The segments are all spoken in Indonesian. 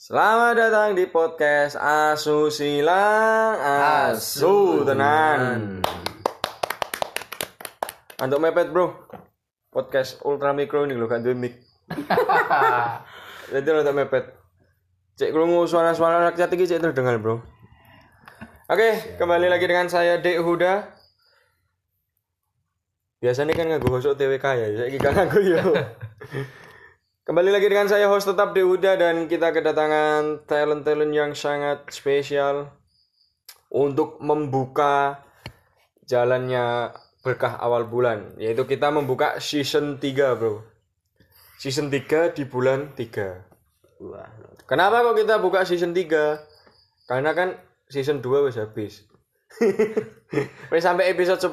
Selamat datang di podcast Asusila Asu tenan. Untuk mepet bro, podcast ultra mikro ini loh kan duwe mic. Jadi untuk mepet. Cek krungu suara-suara rakyat iki cek terdengar bro. Oke, kembali lagi dengan saya Dek Huda. Biasanya kan ngaku host TWK ya, saya kan ngaku yo. Kembali lagi dengan saya host tetap Dek Huda dan kita kedatangan talent-talent yang sangat spesial untuk membuka jalannya berkah awal bulan yaitu kita membuka season 3 bro. Season 3 di bulan 3 Wah, kenapa kok kita buka season 3 karena kan season 2 wis habis. Wis sampai episode 10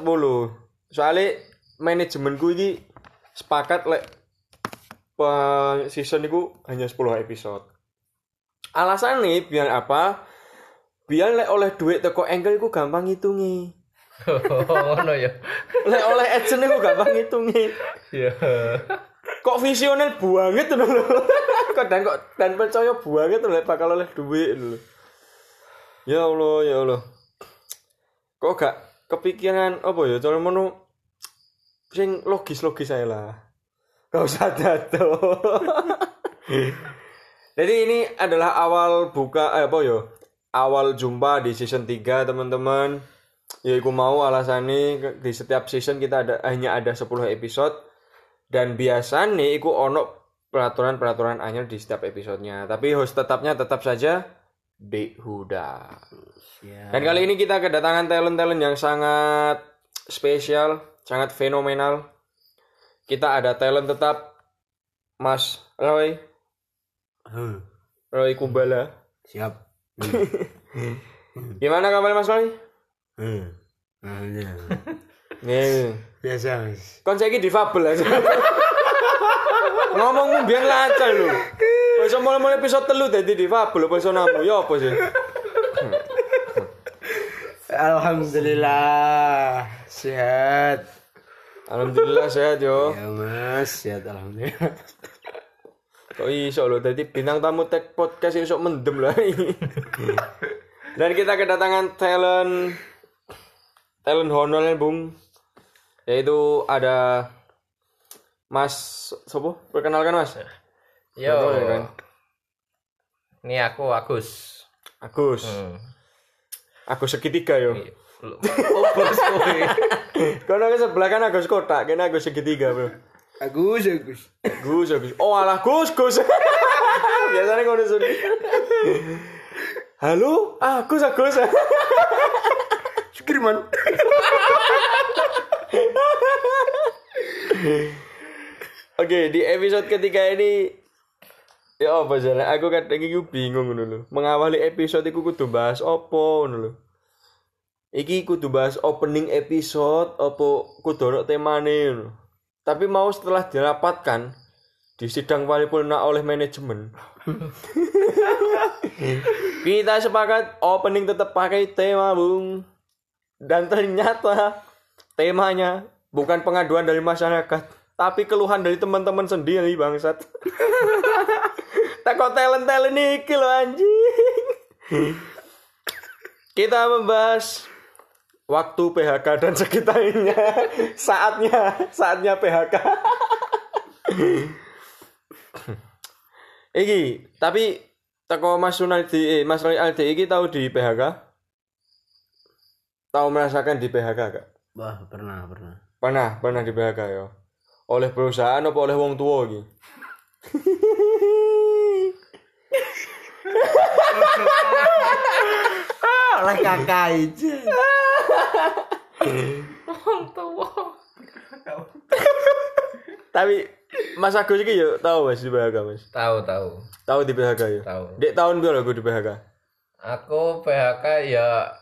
soalnya manajemenku ini sepakat lek season itu hanya 10 episode. Alasan nih biar apa? Biar lek oleh duit teko engkel iku gampang ngitungi. Ngono ya. lek oleh adsense iku gampang ngitungi. Ya. kok visioner banget lho. Kok dan kok dan percaya banget lho bakal oleh duit lho. Ya Allah ya Allah. Kok gak kepikiran apa ya cara mono sing logis-logis saya lah gak usah dato jadi ini adalah awal buka eh, apa ya awal jumpa di season 3 teman-teman. Ya aku mau alasannya di setiap season kita ada hanya ada 10 episode. Dan biasanya iku ono peraturan-peraturan anyar di setiap episodenya. Tapi host tetapnya tetap saja Dek Huda. Siap. dan kali ini kita kedatangan talent-talent yang sangat spesial sangat fenomenal kita ada talent tetap Mas Roy Huh, Roy Kumbala siap. gimana kabar Mas Roy? Hmm. Nih, Biasa, Mas. kon saiki difabel aja. Ngomongmu biar lancar lho. Wis mulai-mulai episode telu dadi difabel iso namu ya apa sih? Alhamdulillah sehat. Alhamdulillah sehat yo. Ya, Mas, sehat alhamdulillah. Kok iso lho dadi bintang tamu tech podcast iso mendem lah. Dan kita kedatangan talent talent honornya Bung. Yaitu ada Mas sopo? Perkenalkan Mas. Yo. Ya kan? Ini aku Agus. Agus. Hmm. Agus segitiga yo. Oh, bos kowe. Karena ke sebelah kan Agus kotak, kena Agus segitiga, Bro. Agus, Agus. Gus, Agus. Oh, alah Gus, Gus. Biasanya ngono sini. Halo, Agus, Agus. Skirman. Oke, di episode ketiga ini ya apa jalan? Aku kadang bingung ngono lho. Mengawali episode iku kudu bahas opo ngono lho. Iki kudu bahas opening episode opo kudu ono temane. Tapi mau setelah dirapatkan di sidang paripurna oleh manajemen. Kita sepakat opening tetap pakai tema, Bung. Dan ternyata temanya bukan pengaduan dari masyarakat, tapi keluhan dari teman-teman sendiri, bangsat. Teko talent-talent iki lho anjing. Kita membahas waktu PHK dan sekitarnya. Saatnya, saatnya PHK. Iki, tapi teko Mas Sunaldi, eh, Mas Roy Aldi iki tahu di PHK? Tahu merasakan di PHK gak? Wah, pernah, pernah. Pernah, pernah di PHK ya. Oleh perusahaan apa oleh wong tua iki? Oleh kakak aja. Tapi Mas Agus iki yo tahu Mas di PHK Mas. Tahu, tahu. Tahu di PHK ya? Tahu. Dek tahun berapa aku di PHK? Aku PHK ya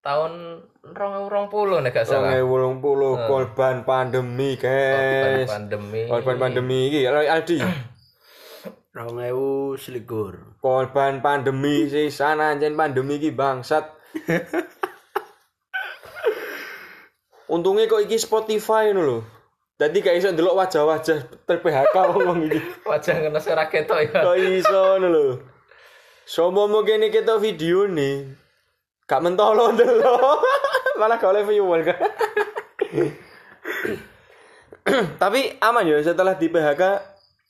tahun 2020 nek gak salah. 2020 korban pandemi, Korban guys. pandemi. Korban pandemi iki Roy Aldi. Rong ewu selikur. Korban pandemi sih sana anjen pandemi iki bangsat. Untungnya kok iki Spotify ngono lho. Dadi gak iso ndelok wajah-wajah ter PHK ngomong iki. Wajah ngono ora ketok ya. Kok iso ngono lho. Somo mungkin kita video nih. Gak mentolo dulu. Malah gak oleh viewer kan. Tapi aman ya setelah di PHK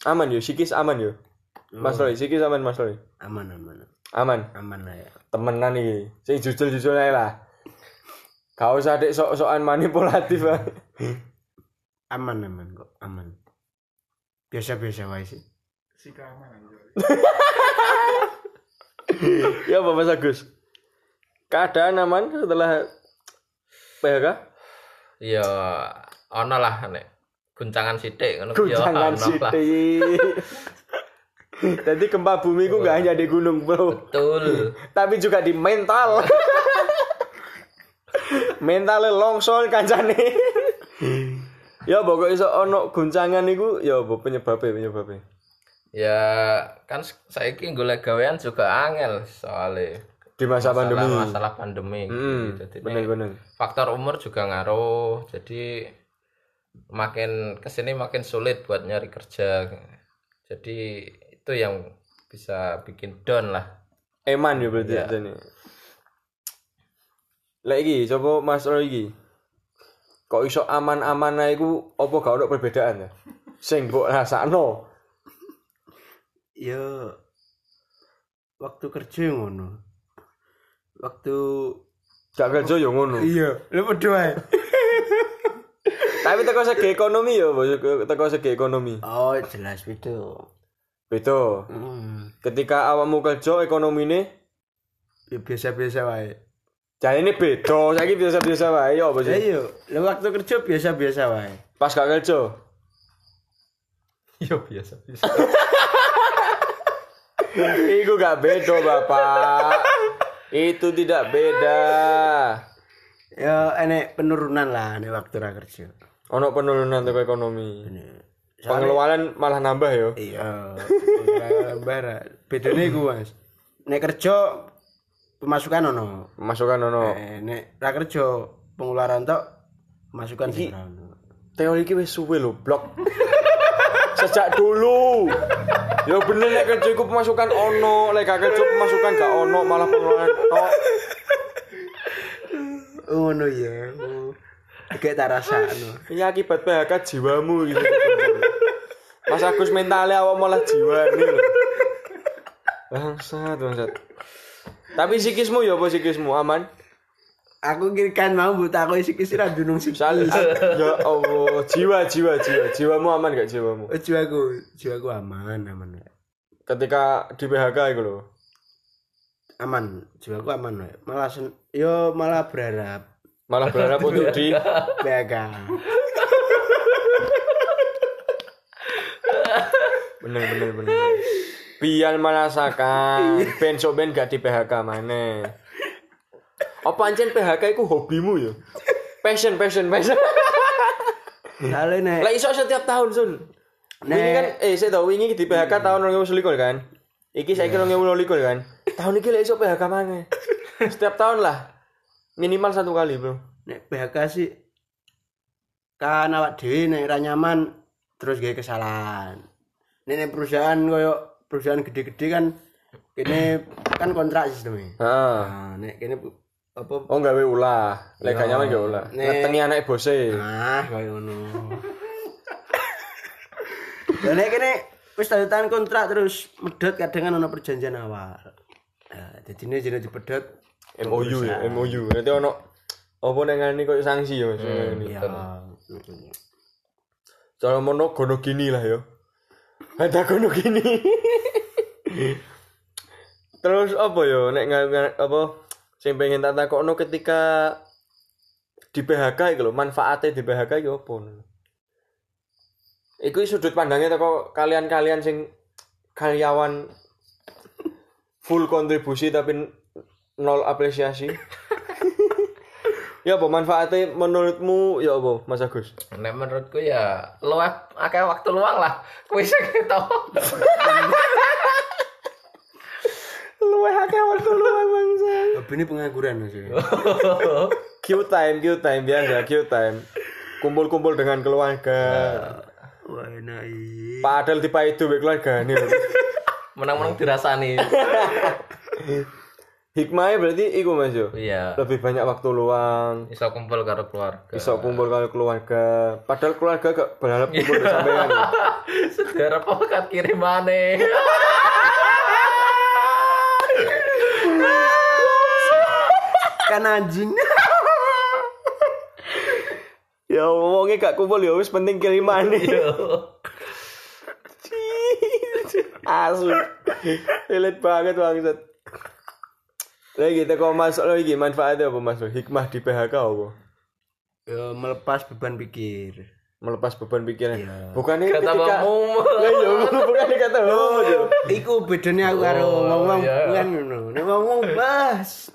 aman ya psikis aman ya. Mas Roy, psikis aman Mas Roy. Aman aman. Aman. Aman lah ya. Temenan iki. Sing jujur-jujur ae lah. Gak usah dek sok-sokan manipulatif ah. Aman aman kok. Aman. Biasa-biasa wae sih. ya apa Mas Agus? Keadaan aman setelah PHK? Ya ono lah nek guncangan sithik ngono ya lah. Jadi gempa bumi ku gak hanya di gunung, Bro. Betul. Tapi juga di mental. Mentalnya longsor kancane. ya pokoknya iso ono guncangan iku ya apa penyebabnya penyebabnya. Ya kan saiki golek gawean juga angel soalnya Di masa pandemi. masalah pandemi Hmm, gitu. Jadi bener-bener. faktor umur juga ngaruh. Jadi makin ke sini makin sulit buat nyari kerja. Jadi itu yang bisa bikin down lah. Eman ya berarti jane. Lah iki coba Mas Roy. Kok iso aman-aman ae iku apa gak ono perbedaan ya? Sing mbok rasakno. Ya waktu kerja yang ngono. Waktu Gak kerja ya ngono. iya, lu berdua. Tapi teko segi ekonomi ya, Bos. teko segi ekonomi. Oh, jelas itu. Beda. Hmm. Ketika awakmu kerja ekonomine Ya biasa-biasa wae. Jadi ini beda, saiki biasa-biasa wae ya apa Ya sih? iya, waktu kerja biasa-biasa wae. Pas gak kerja. Yo biasa biasa. Iku gak beda, Bapak. Itu tidak beda. Ya enek penurunan lah nek waktu kerja. Ono penurunan teko ekonomi. Soalnya- Pengeluaran malah nambah ya. Iya, bara. Bedane iku, Mas. Nek kerja pemasukan ono. Masukan ono. Eh, nek ra kerja pengeluaran tok masukan Iki-. Teori iki wis suwe lho, blok. Sejak dulu. Ya bener nek kerja iku pemasukan ono, lek gak kerja pemasukan gak ono, malah pengeluaran tok. Ngono ya. Kayak tak rasakno. Ini akibat PHK jiwamu gitu. Mas Agus mentalnya awak malah jiwa nih loh. Bangsat, bangsat. Tapi psikismu ya apa psikismu aman? Aku kira kan mau buta aku isi kisi ra dunung sih. Ya Allah, jiwa jiwa jiwa. Jiwamu aman gak jiwamu? Oh, jiwaku, jiwaku aman, aman. Ketika di PHK itu loh. Aman, jiwaku aman. Malah sen- yo malah berharap Malah berharap untuk di PHK. Bener bener bener. Biar merasakan ben sok ben gak di PHK mana. Apa ancen PHK itu hobimu ya? Passion passion passion. Soalnya nek Lah iso setiap tahun sun. Nek- Wingi kan eh saya tahu wingi di PHK tahun 2021 kan. Iki saiki 2022 kan. Tahun iki lah iso PHK mana? Setiap tahun lah. Minimal satu kali, Bro. nek PHK sih kan awak dhewe nek ra nyaman terus gawe kesalahan. Nek nek perusahaan koyo perusahaan gede-gede kan kene kan kontrak sistemnya. Heeh. Nah, nek kene apa Oh gawe ulah. Lek gak nyaman gak ulah. Nek- Ngetengi anak bose. ah koyo ngono. Lah nek kene wis tanda tangan kontrak terus medhot kadang kan ono perjanjian awal. Nah, jadi ini jenis dipedot MOU ya, MOU. Nanti ono apa ngene koyo sanksi ya Mas. Ngene. ya. Cara mono gono gini lah ya. Ada gono gini. Terus apa ya nek nga- apa sing pengen tak takokno ketika di PHK iku lho, manfaatnya di PHK ya apa? Iku sudut pandangnya teko kalian-kalian sing karyawan full kontribusi tapi nol apresiasi. Ya apa manfaatnya menurutmu ya apa Mas Agus? Nek menurutku ya luwih akeh waktu luang lah. Kuwi sing tau. Luwih akeh waktu luang bangsa. Tapi ini pengangguran Mas. ya. Q time, Q time biasa, Q time. Kumpul-kumpul dengan keluarga. Wah, enak. Padahal tipe itu keluarga nih. menang-menang dirasani Hikmahnya berarti iku Mas yo. iya Lebih banyak waktu luang, iso kumpul karo keluarga bisa kumpul karo keluarga. Padahal keluarga gak berharap kumpul Iya. di sampean. saudara pokat kirimane kan anjing Ya wongnya gak kumpul ya wis penting kiriman nih. Asu. Elit banget bangsat. Lagi kita kok masuk lagi manfaatnya apa Mas? Hikmah di PHK apa? ya melepas beban pikir Melepas beban pikiran. Bukannya kata ketika bapakmu Lah iya, bukannya kata oh, iya. iku bedanya aku karo ngomong iya. kan ngono nek ngomong bas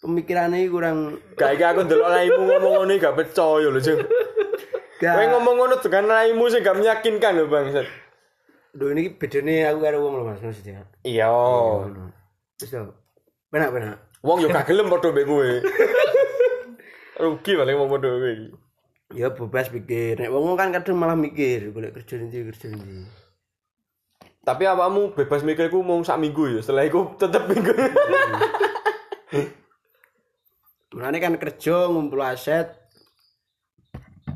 pemikirannya kurang iki aku ndelok raimu ngomong ngono gak percaya lho, Jeng. Kowe ngomong ngono dengan raimu sing gak meyakinkan lho, Bangsat. Duh ini bedanya aku karo wong lho Mas maksudnya. Iya. Ngono. Benak benak. Wong yo gak gelem padha mbek kowe. Rugi paling wong padha kowe iki. Ya bebas pikir. Nek wong kan kadang malah mikir golek kerja ndi kerja ndi. Tapi awakmu bebas mikirku mau sak minggu ya. Setelah itu tetep minggu. Mulane kan kerja ngumpul aset.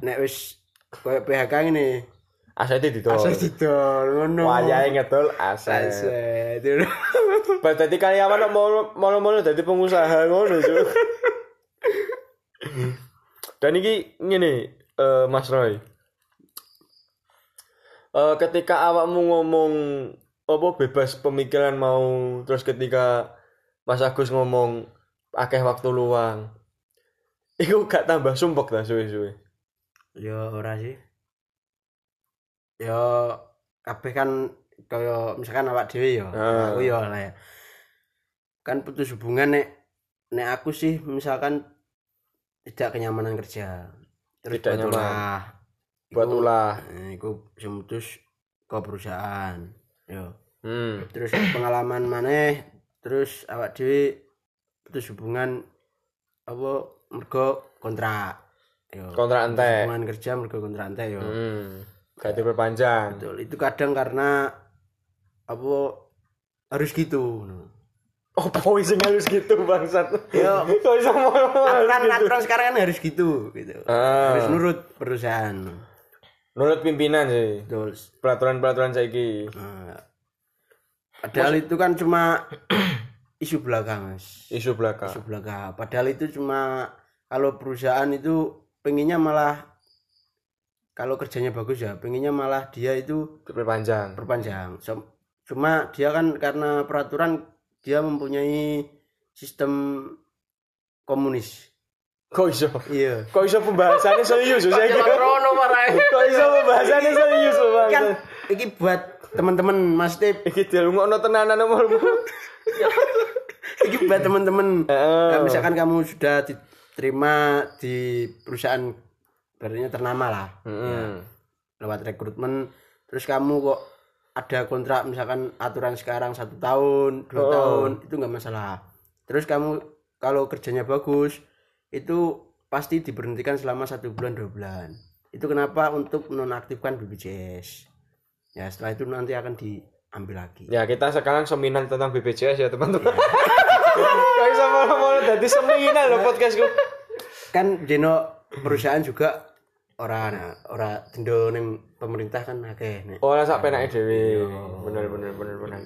Nek wis koyo PHK ngene. Asetnya didol. Aset didol ngono. Wayahe ngedol aset. Aset. Pas dadi karyawan mau mau dadi pengusaha ngono, Cuk. Dan iki ngene, eh, Mas Roy. Eh, ketika awakmu ngomong apa bebas pemikiran mau terus ketika Mas Agus ngomong akeh waktu luang. Iku gak tambah sumpek ta suwe-suwe. Ya ora sih. Ya kabeh kan kaya misalkan awak dhewe ya. Aku ya lah ya. Kan putus hubungan nek nek aku sih misalkan tidak kenyamanan kerja. Terus Tidak buat nyaman. ulah. Buat Iku- ulah. Eh, Iku mutus ke perusahaan. Yo. Hmm. Terus pengalaman maneh terus awak dhewe putus hubungan apa mergo kontrak. Yo. Kontrak entek. hubungan kerja mergo kontrak entek yo. Hmm. Gak diperpanjang. Betul, itu kadang karena apa harus gitu. Oh, sing harus gitu bangsat. Yo. Kok iso ngomong harus Aturan gitu? aturan sekarang kan harus gitu gitu. Ah. Harus nurut perusahaan. Nurut pimpinan sih. Betul. Peraturan-peraturan saiki. Nah, padahal itu kan cuma isu belakang, Mas. Isu belaka. Isu belakang. Padahal itu cuma kalau perusahaan itu pengennya malah kalau kerjanya bagus ya, pengennya malah dia itu perpanjang. Sem- Cuma dia kan karena peraturan dia mempunyai sistem komunis. Kok iso? Iya. Kok iso pembahasannya serius ya saiki? Jalan rono marai. Kok iso pembahasannya serius Kan ini buat teman-teman Mas Tip, Iki dilungokno tenanan nomor. ini buat teman-teman. Nah, misalkan kamu sudah diterima di perusahaan berarti ternama lah. Heeh. lewat rekrutmen terus kamu kok ada kontrak misalkan aturan sekarang satu tahun dua Oh. tahun itu nggak masalah terus kamu kalau kerjanya bagus itu pasti diberhentikan selama satu bulan dua bulan itu kenapa untuk menonaktifkan BPJS ya setelah itu nanti akan diambil lagi Ya kita sekarang seminar tentang BPJS ya teman-teman. Kok iso malah dadi seminar loh podcastku. kan Jeno perusahaan juga orang orang dendo ning pemerintah kan akeh nek Ora sak penake dhewe. Bener bener bener bener.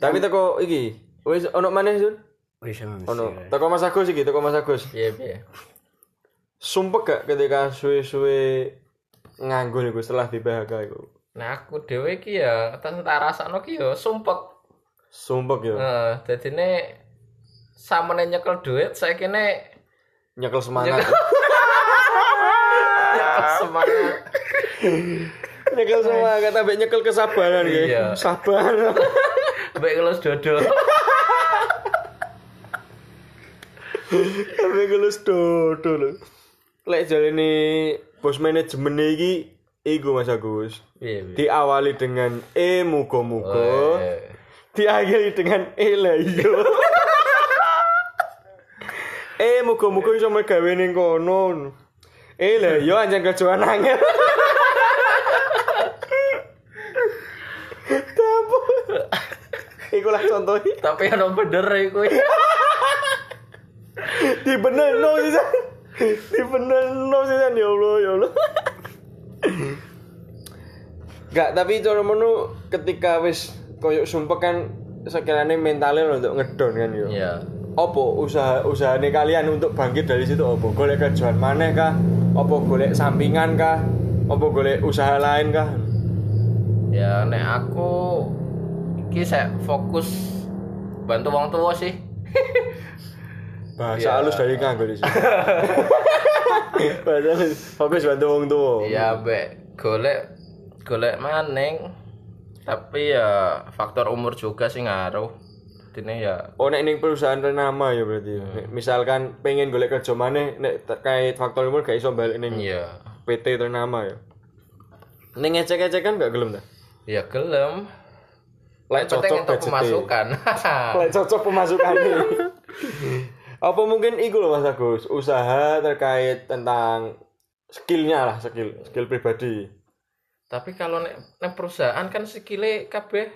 Tapi teko iki wis ono maneh Sun? wis Ono. Teko Mas Agus iki, teko Mas Agus. Iya, iya. Sumpek gak ketika suwe-suwe nganggur iku setelah di PHK iku? Nah, aku dhewe iki ya tak tak rasakno ki ya sumpek. Sumpek ya. Heeh, dadine samene nyekel duit saya kene Nyekel semangat. Semangat. nyekel semangat tapi nyekel kesabaran ya. Iya. Sabar. Baik kalau dodo. Tapi gelus dodo lho. Lek jalene bos manajemen iki iku Mas Agus. Iya, iya. Diawali dengan e muga-muga, Oh, iya. diakhiri dengan e lah iya. eh muga-muga iso megawe ning kono. Eh lah iya anjing kerjaan angel. iku lah contohnya. Tapi ono bener iku. Di bener no sih. Di bener no sih ya Allah ya Allah. Gak, tapi cara menu ketika wis koyok sumpah kan sekiranya mentalnya untuk ngedon kan yo. Iya. Opo usaha usahane kalian untuk bangkit dari situ opo? Golek kerjaan mana kah? Opo golek sampingan kah? Opo golek usaha lain kah? Ya nek aku iki saya fokus bantu wong tua sih. Bahasa Iya. halus dari nganggo di sini. Bahasa fokus bantu wong tua. Ya mbek golek golek maning. Tapi ya faktor umur juga sih ngaruh. Dene ya Oh nek ning perusahaan ternama ya berarti. Nek misalkan pengen golek kerja mana nek terkait faktor umur gak iso balik ning iya. PT ternama ya. Ning ngecek-ngecek kan gak gelem ta? Ya gelem. Lek cocok budgetnya. pemasukan. Lek cocok pemasukannya. Apa mungkin iku loh Mas Agus, usaha terkait tentang skillnya lah, skill skill pribadi. Tapi kalau nek, nek perusahaan kan sikile kabeh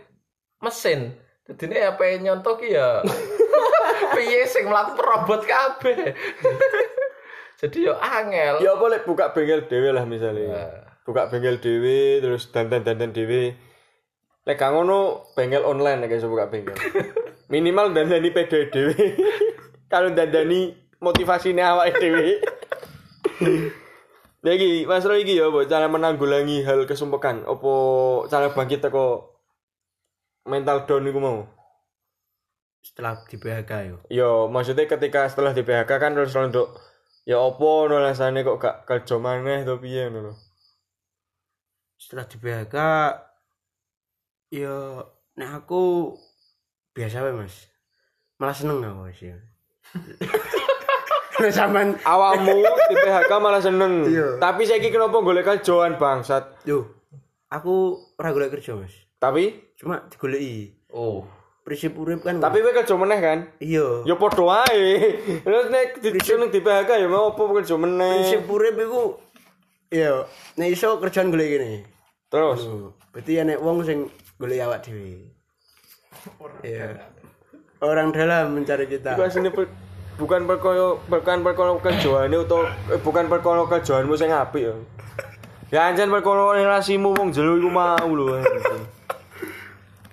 mesin. Jadi ini apa yang nyontok ya piye sing mlaku robot kabeh. Jadi yo angel. Ya lek buka bengkel dhewe lah misalnya. Buka bengkel dhewe terus dandan-dandan dhewe. Lek gak ngono bengkel online nek iso buka bengkel. Minimal dandani PD dhewe. Kalau dandani motivasinya awake dhewe. Lagi, Mas Roy iki ya cara menanggulangi hal kesumpekan? Apa cara bangkit teko mental down iku mau? setelah di PHK yo Yo, maksudnya ketika setelah di PHK kan terus untuk ya opo no rasane kok gak kerja maneh to piye ngono lho. setelah di PHK yo nah aku biasa wae mas malah seneng aku ya Nah, zaman Awakmu di PHK malah seneng. Iya. Tapi saiki kenapa golek kerjaan bangsat? yo aku ora golek kerja mas Tapi cuma digoleki Oh. prinsip urip kan tapi kowe kerja meneh kan? iya Ya padha wae. Terus nek di seneng di PHK ya mau opo kerja meneh. prinsip urip iku iya nek iso kerjaan golek gini Terus Oh, berarti nek wong sing golek awak dhewe iya orang dalam mencari kita iku asline bukan perkara bukan perkara kerjaane utawa eh, bukan perkara kerjaanmu sing apik ya. Ya anjen perkara relasimu wong jero iku mau lho.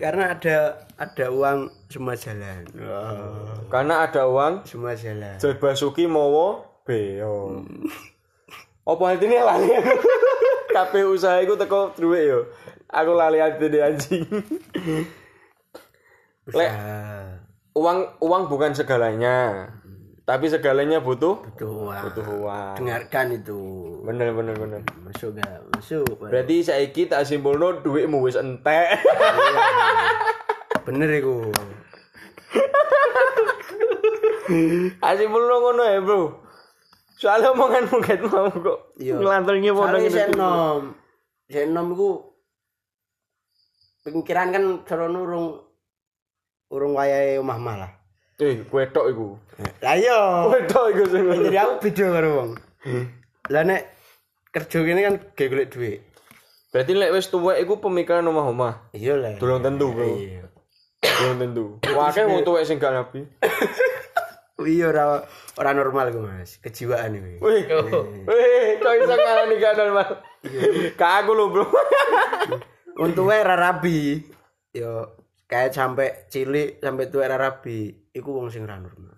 Karena ada ada uang semua jalan oh, Karena ada uang semua jalan Jal Basuki mawa beo. Apa artinya lali? Kabeh usaha iku teko duwe yo. Aku lali artine anjing. Lek uang uang bukan segalanya. Tapi segalanya butuh tuh uang. butuh uang. dengarkan itu Bener bener bener. masuk gak masuk Berarti saiki tak simpulno duitmu wis entek. bener iku Asimpulno ngono ya, Bro. Soalnya omongan mungkin mau kok Iya. soalnya podong saya nom saya nom iku pikiran kan serono urung urung wayahe omah omah lah Eh, kue tok iku. lah iya Kue tok iku sing jadi aku beda karo wong lah nek kerja gini kan gak golek duit Berarti lek wis tuwek iku pemikiran omah-omah. iya lah Durung tentu, Bro. iya Durung tentu. Wae wong tuwek sing gak rapi. iya ora ora normal iku mas kejiwaan iku Wih. Wih, kok iso ngarani gak normal. Kak aku lho, Bro. Untuke ora rabi. Yo kayak sampai cilik sampai tuwek ora rabi, iku wong sing ora normal.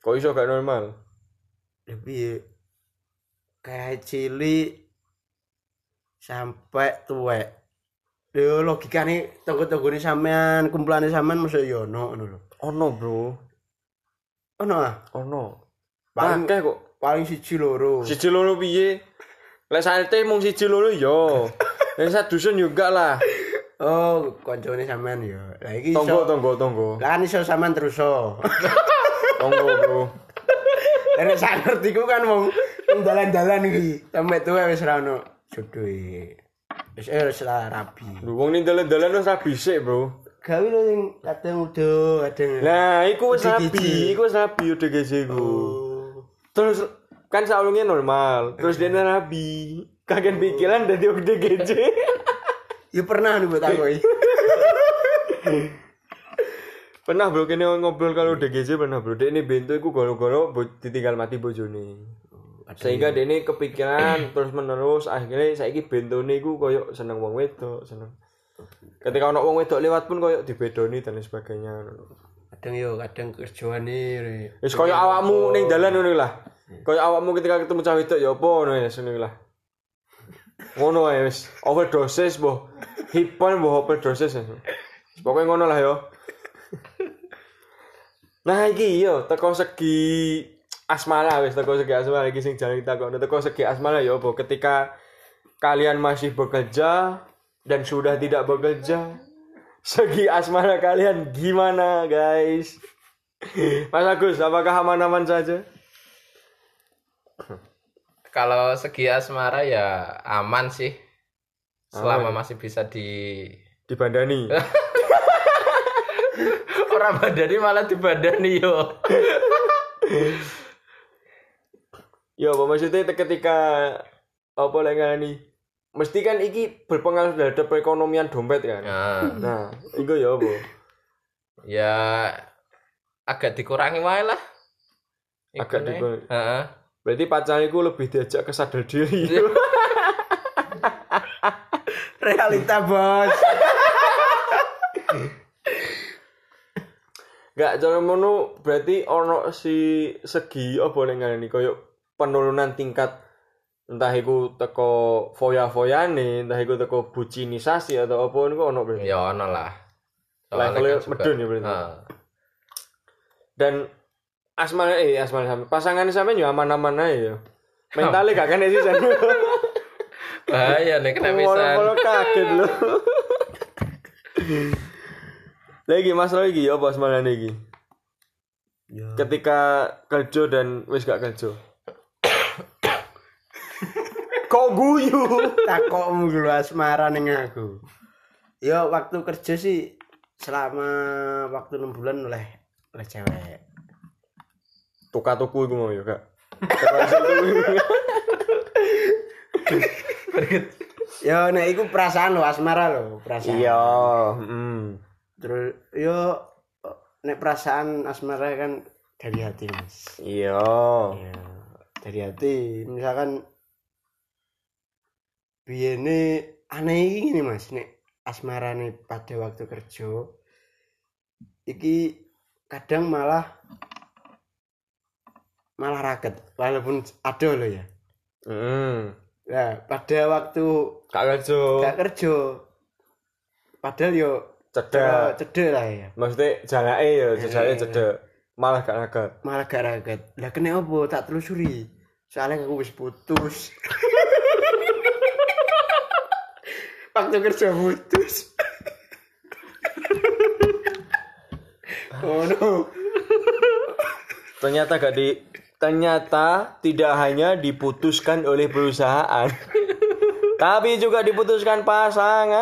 Kok iso gak normal? Ya piye? Kayak cilik sampai tuwek. Yo logikane tonggo-tonggone sampean, kumpulane sampean mesti yo ono ngono lho. Ono, Bro. Ono ah, Ono. Paling- Akeh kok. paling siji loro. Siji loro piye? Lek sate mung siji loro yo. Lek sak dusun juga lah. Oh, koncone sampean yo. Lah iki Tonggo, tonggo, tonggo. Lah kan iso sampean terus oh. Tonggo, Bro. Nek sak ngerti ku kan wong dalan-dalan iki. Sampai tuwa wis ra ono jodoh e. Wis eh wis ra rabi. Lho wong ning dalan-dalan wis rabi sik, Bro. Gawe lho sing kadang udah, kadang. Nah, iku wis rabi, iku wis rabi udah gese iku. Oh. Terus kan saulungnya normal, terus dia rabi. Kagen pikiran dadi udah gece. Ya pernah nih buat aku. Pernah bro kene ngobrol kalau DGJ pernah bro. Dek ini bento iku goro-goro bo- ditinggal mati bojone. Sehingga dia ini kepikiran terus menerus akhirnya saiki bentone iku koyo seneng wong wedok, seneng. Ketika ono wong wedok lewat pun koyo dibedoni dan lain sebagainya. kadang yo kadang kerjaan nih Wis koyo awakmu ning dalan ngono lah. Koyo awakmu ketika ketemu cah wedok ya apa ngono ya ngono lah. Ngono ae wis overdosis boh. Hipon boh overdosis. ya. Pokoknya ngono lah yo. Nah iki yo teko segi asmara wis teko segi asmara iki sing jalan kita kok teko segi asmara ya apa ketika kalian masih bekerja dan sudah tidak bekerja segi asmara kalian gimana guys Mas Agus apakah aman-aman saja Kalau segi asmara ya aman sih. Selama masih bisa di dibandani orang badani malah dibandani yo. ya apa maksudnya ketika apa lagi mesti kan iki berpengaruh terhadap perekonomian dompet kan Nah, nah itu ya apa ya agak dikurangi wae lah. Agak dikurangi. Heeh. Berarti pacarnya lebih diajak ke sadar diri realita bos Gak cara mono berarti ono si segi apa ning ngene koyo penurunan tingkat entah iku teko foya-foyane, entah iku teko bucinisasi atau apa niku ono berarti. Ya ono lah. Levelnya kan medun ya berarti. Heeh. Dan asmane eh asmane sampe pasangannya sampe yo aman-aman ae yo. Mentalnya gak kena sih jan. Bahaya nih kena bisa. Kalau kaget lho. Lagi masalah lagi apa asmane iki? yo ketika kerja dan wis gak kerja kok guyu takokmu dulu asmara ning aku yo waktu kerja sih selama waktu enam bulan oleh oleh cewek tuka tuku iku mau ya kak yo nek iku perasaan lo asmara lo perasaan. Iya hmm. terus yo nek perasaan asmara kan dari hati mas. Iya. Ya dari hati. Misalkan biene aneh iki gini mas. Nek asmara nih pada waktu kerja iki kadang malah malah raket walaupun ada loh ya. Hmm. nah pada waktu gak kerja. Gak kerja. Padahal yo cedak cedek lah ya. Maksudnya jangan ya jajake cedek. Malah gak naga malah gak raket. Lah kena apa? Tak telusuri. Soalnya aku wis putus. Waktu kerja putus. Oh no ternyata gak di ternyata tidak hanya diputuskan oleh perusahaan tapi juga diputuskan pasangan.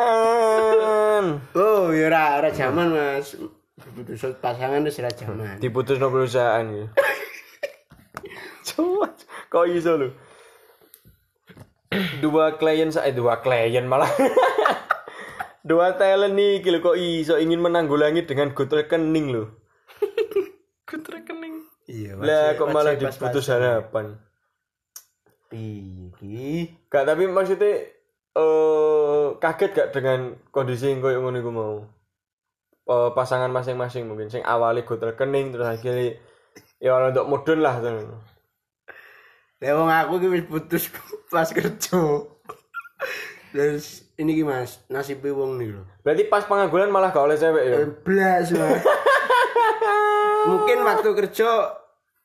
Oh ya ora ora zaman mas. Putus pasangan itu sudah zaman. Diputus no perusahaan ya. Coba kok iso lu dua klien saya dua klien malah. Dua talent nih kilo kok iso ingin menanggulangi dengan good rekening lo Good rekening. Iya lah kok malah diputus harapan Piye gak tapi maksudnya eh kaget gak dengan kondisi yang koyo ngono iku mau Eh, pasangan masing-masing mungkin sing awalnya good rekening terus akhirnya ya orang untuk mudun lah tuh. Lah wong aku wis putus pas kerja. Terus ini ki Mas, nasibe wong nih lho. berarti pas pengangguran malah gak oleh cewek ya Blas, Mas. Mungkin waktu kerja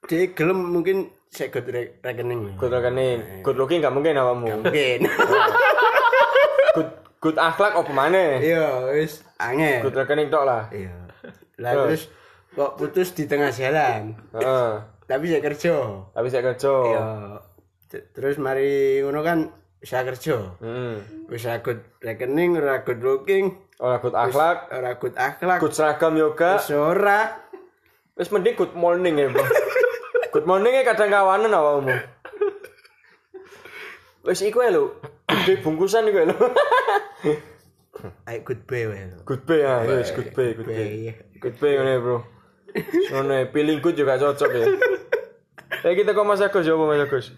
dia gelem mungkin saya good re- rekening. good rekening good looking gak mungkin awakmu Mungkin. good good akhlak apa mana Iya, wis angel. good rekening tok lah Iya. Lah terus kok putus di tengah jalan. Heeh. Tapi saya kerja. tapi saya kerja Iya. Terus mari ngono kan saya kerja. hmm. Wis ora good rekening, ora good looking, orang good akhlak ora good akhlak, good seragam yoga wis ora. Wis mending good morning ya bro good morning ya kadang kawanan awakmu wis iku ya lho gede bungkusan iku ya lho ayo goodbye wae Good pay ya, yes, good pay, good. Bye. Good pay ngene, Bro. Ngene, feeling good juga cocok ya. Eh kita kok Mas Agus ya Mas Agus?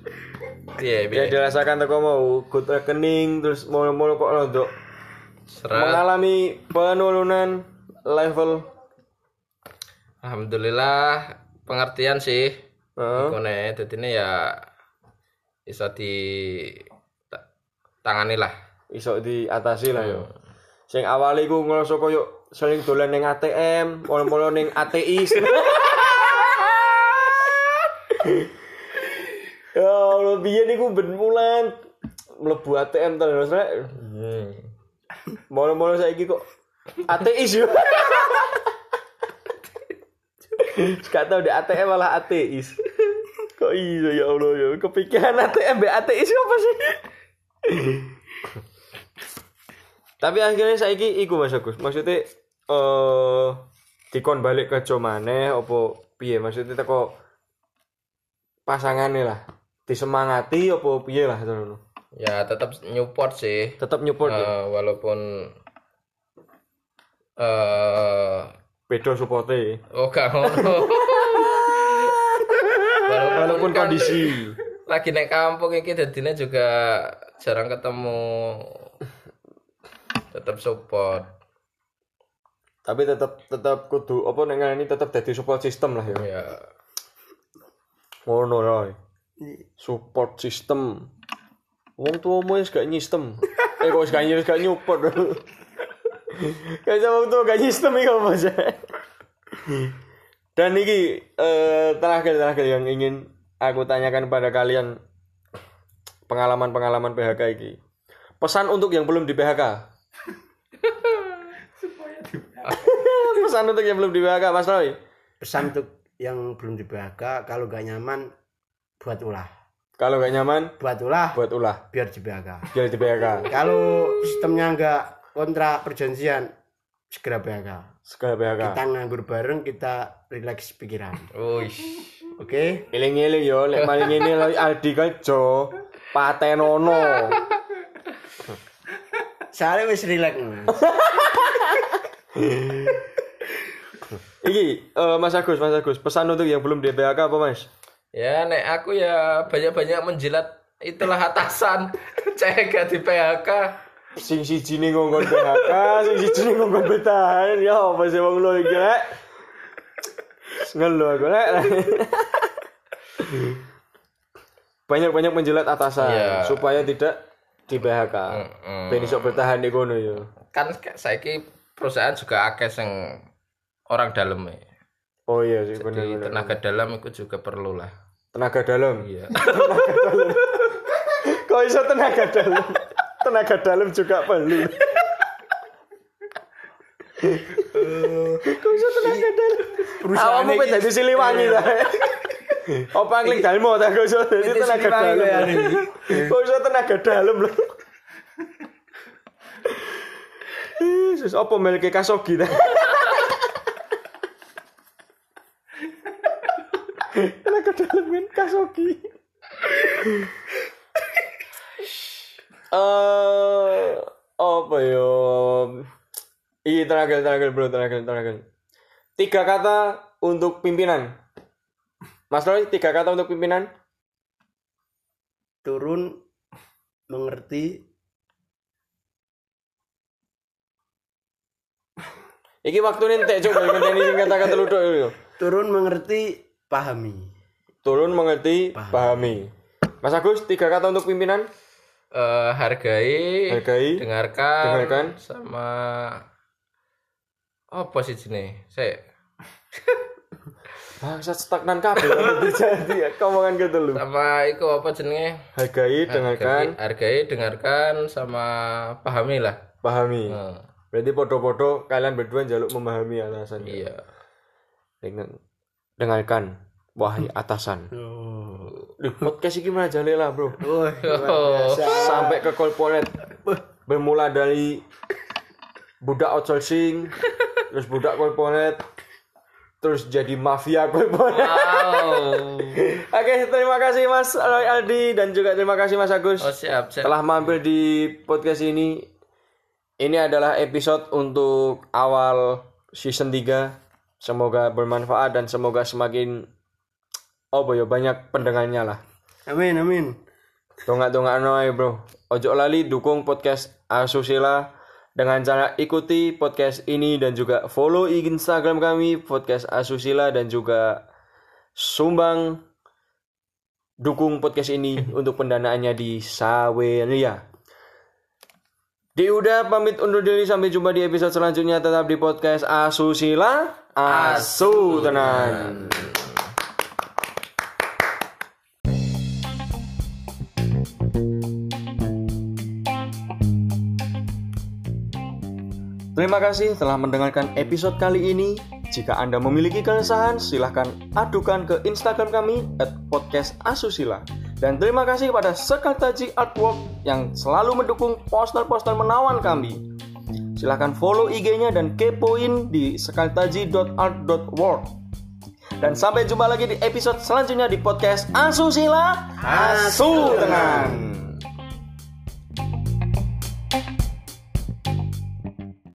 Iya, Ya iya. dirasakan teko mau good rekening terus mulu-mulu kok untuk mengalami penurunan level Alhamdulillah pengertian sih. Heeh. Iku nek dadine ya bisa di ta- tangani lah. iso diatasi lah yo. Sing awale iku ngerasa koyo sering dolan ning ATM, mulu-mulu ning ATI. ya Allah, biyen iku ben mulan mlebu ATM terus rek. Hmm. Mulu-mulu saiki kok ateis yo. Gak tau di ATM malah ateis. Kok iya ya Allah ya. Kepikiran ATM be ateis apa sih? Tapi akhirnya saiki iku Mas Agus. Maksudnya eh dikon balik ke Jomane apa piye? Maksudnya teko pasangane lah. Disemangati apa piye lah ngono. Ya tetap nyupport sih. Tetap nyupport ya. Eh, walaupun eh Beda supporte. oh gak ngono. walaupun, Walaupun kondisi. lagi naik kampung iki dadine juga jarang ketemu tetap support Tapi tetap tetap kudu apa nek ngene tetap dadi support system lah ya. ya Ngono Roy. Support system. Wong tuamu wis gak nyistem. eh kok wis gak nyis gak nyupport. Kayak wong tua gak nyistem iki apa aja. Dan ini eh, terakhir terakhir yang ingin aku tanyakan pada kalian pengalaman-pengalaman PHK ini. Pesan untuk yang belum di PHK. Pesan untuk yang belum di PHK Mas Roy. pesan untuk yang belum di PHK kalau gak nyaman buat ulah Kalau gak nyaman buat ulah buat ulah biar di PHK biar di PHK. kalau sistemnya nggak kontrak perjanjian segera PHK Segala PHK. kita nganggur bareng kita relax pikiran Uish. oke Eling-eling yo, lek maling ini lagi Aldi kejo, patenono. saya wis relax. Iki eh, Mas Agus, Mas Agus, pesan untuk yang belum di PHK apa Mas? ya nek aku ya banyak-banyak menjilat itulah atasan cek gak di PHK Sing siji ning ngongkon PHK, sing siji ning ngongkon bertahan. Ya apa sih wong lo iki rek? Ngelo aku rek. Banyak-banyak menjilat atasan Iya. supaya tidak di PHK. Mm-mm. Ben iso bertahan di kono yo. kan saiki perusahaan juga akeh sing orang dalam ya Oh iya sih Di bener-bener. tenaga dalam itu juga perlu lah Tenaga dalam. iya Kok iso tenaga dalam? Tenaga dalam juga perlu. Kok iso tenaga dalam? Awakmu pengen dadi siliwangi ta. Apa angling dalmo ta kok iso dadi Pengen tenaga dalam. Kok iso tenaga dalam lho. Yesus, apa melke kasogi ta? tenaga dalam kan kasogi. Eh, apa yo? Iya terakhir terakhir bro terakhir terakhir. Tiga kata untuk pimpinan. Mas Roy, tiga kata untuk pimpinan. turun mengerti Iki waktu entek coba ngenteni sing kata-kata luduk yo. turun mengerti pahami Turun mengerti, pahami. Mas Agus, tiga kata untuk pimpinan. Eh, hargai, Hargai, dengarkan, dengarkan. sama apa sih jenis saya Bangsa stagnan kabeh. Terjadi omongan gitu lu. sama itu apa jenenge? Hargai, dengarkan, hargai dengarkan sama pahami lah. Pahami. Eh, Berarti podo-podo kalian berdua jaluk memahami atasan. iya. Dengan dengarkan wahai atasan. oh, podcast ini mana jale lah, Bro. oh. Sampai ke corporate. Bermula dari budak outsourcing, terus budak corporate, terus jadi mafia corporate. wow Oke, terima kasih Mas Roy Aldi dan juga terima kasih Mas Agus oh siap siap telah mampir di podcast ini. Ini adalah episode untuk awal season 3. Semoga bermanfaat dan semoga semakin oh boyo banyak pendengarnya lah. Amin amin. Dongak-dongak noy bro. Ojo lali dukung podcast Asusila dengan cara ikuti podcast ini dan juga follow Instagram kami podcast Asusila dan juga sumbang dukung podcast ini untuk pendanaannya di Saweria. Di udah pamit undur diri sampai jumpa di episode selanjutnya tetap di podcast Asusila Asu tenan. Terima kasih telah mendengarkan episode kali ini. Jika Anda memiliki keresahan, silahkan adukan ke Instagram kami at podcast Asusila. Dan terima kasih kepada Sekartaji Artwork yang selalu mendukung poster-poster menawan kami. Silahkan follow IG-nya dan kepoin di sekartaji.art.world. Dan sampai jumpa lagi di episode selanjutnya di podcast Asusila Asu.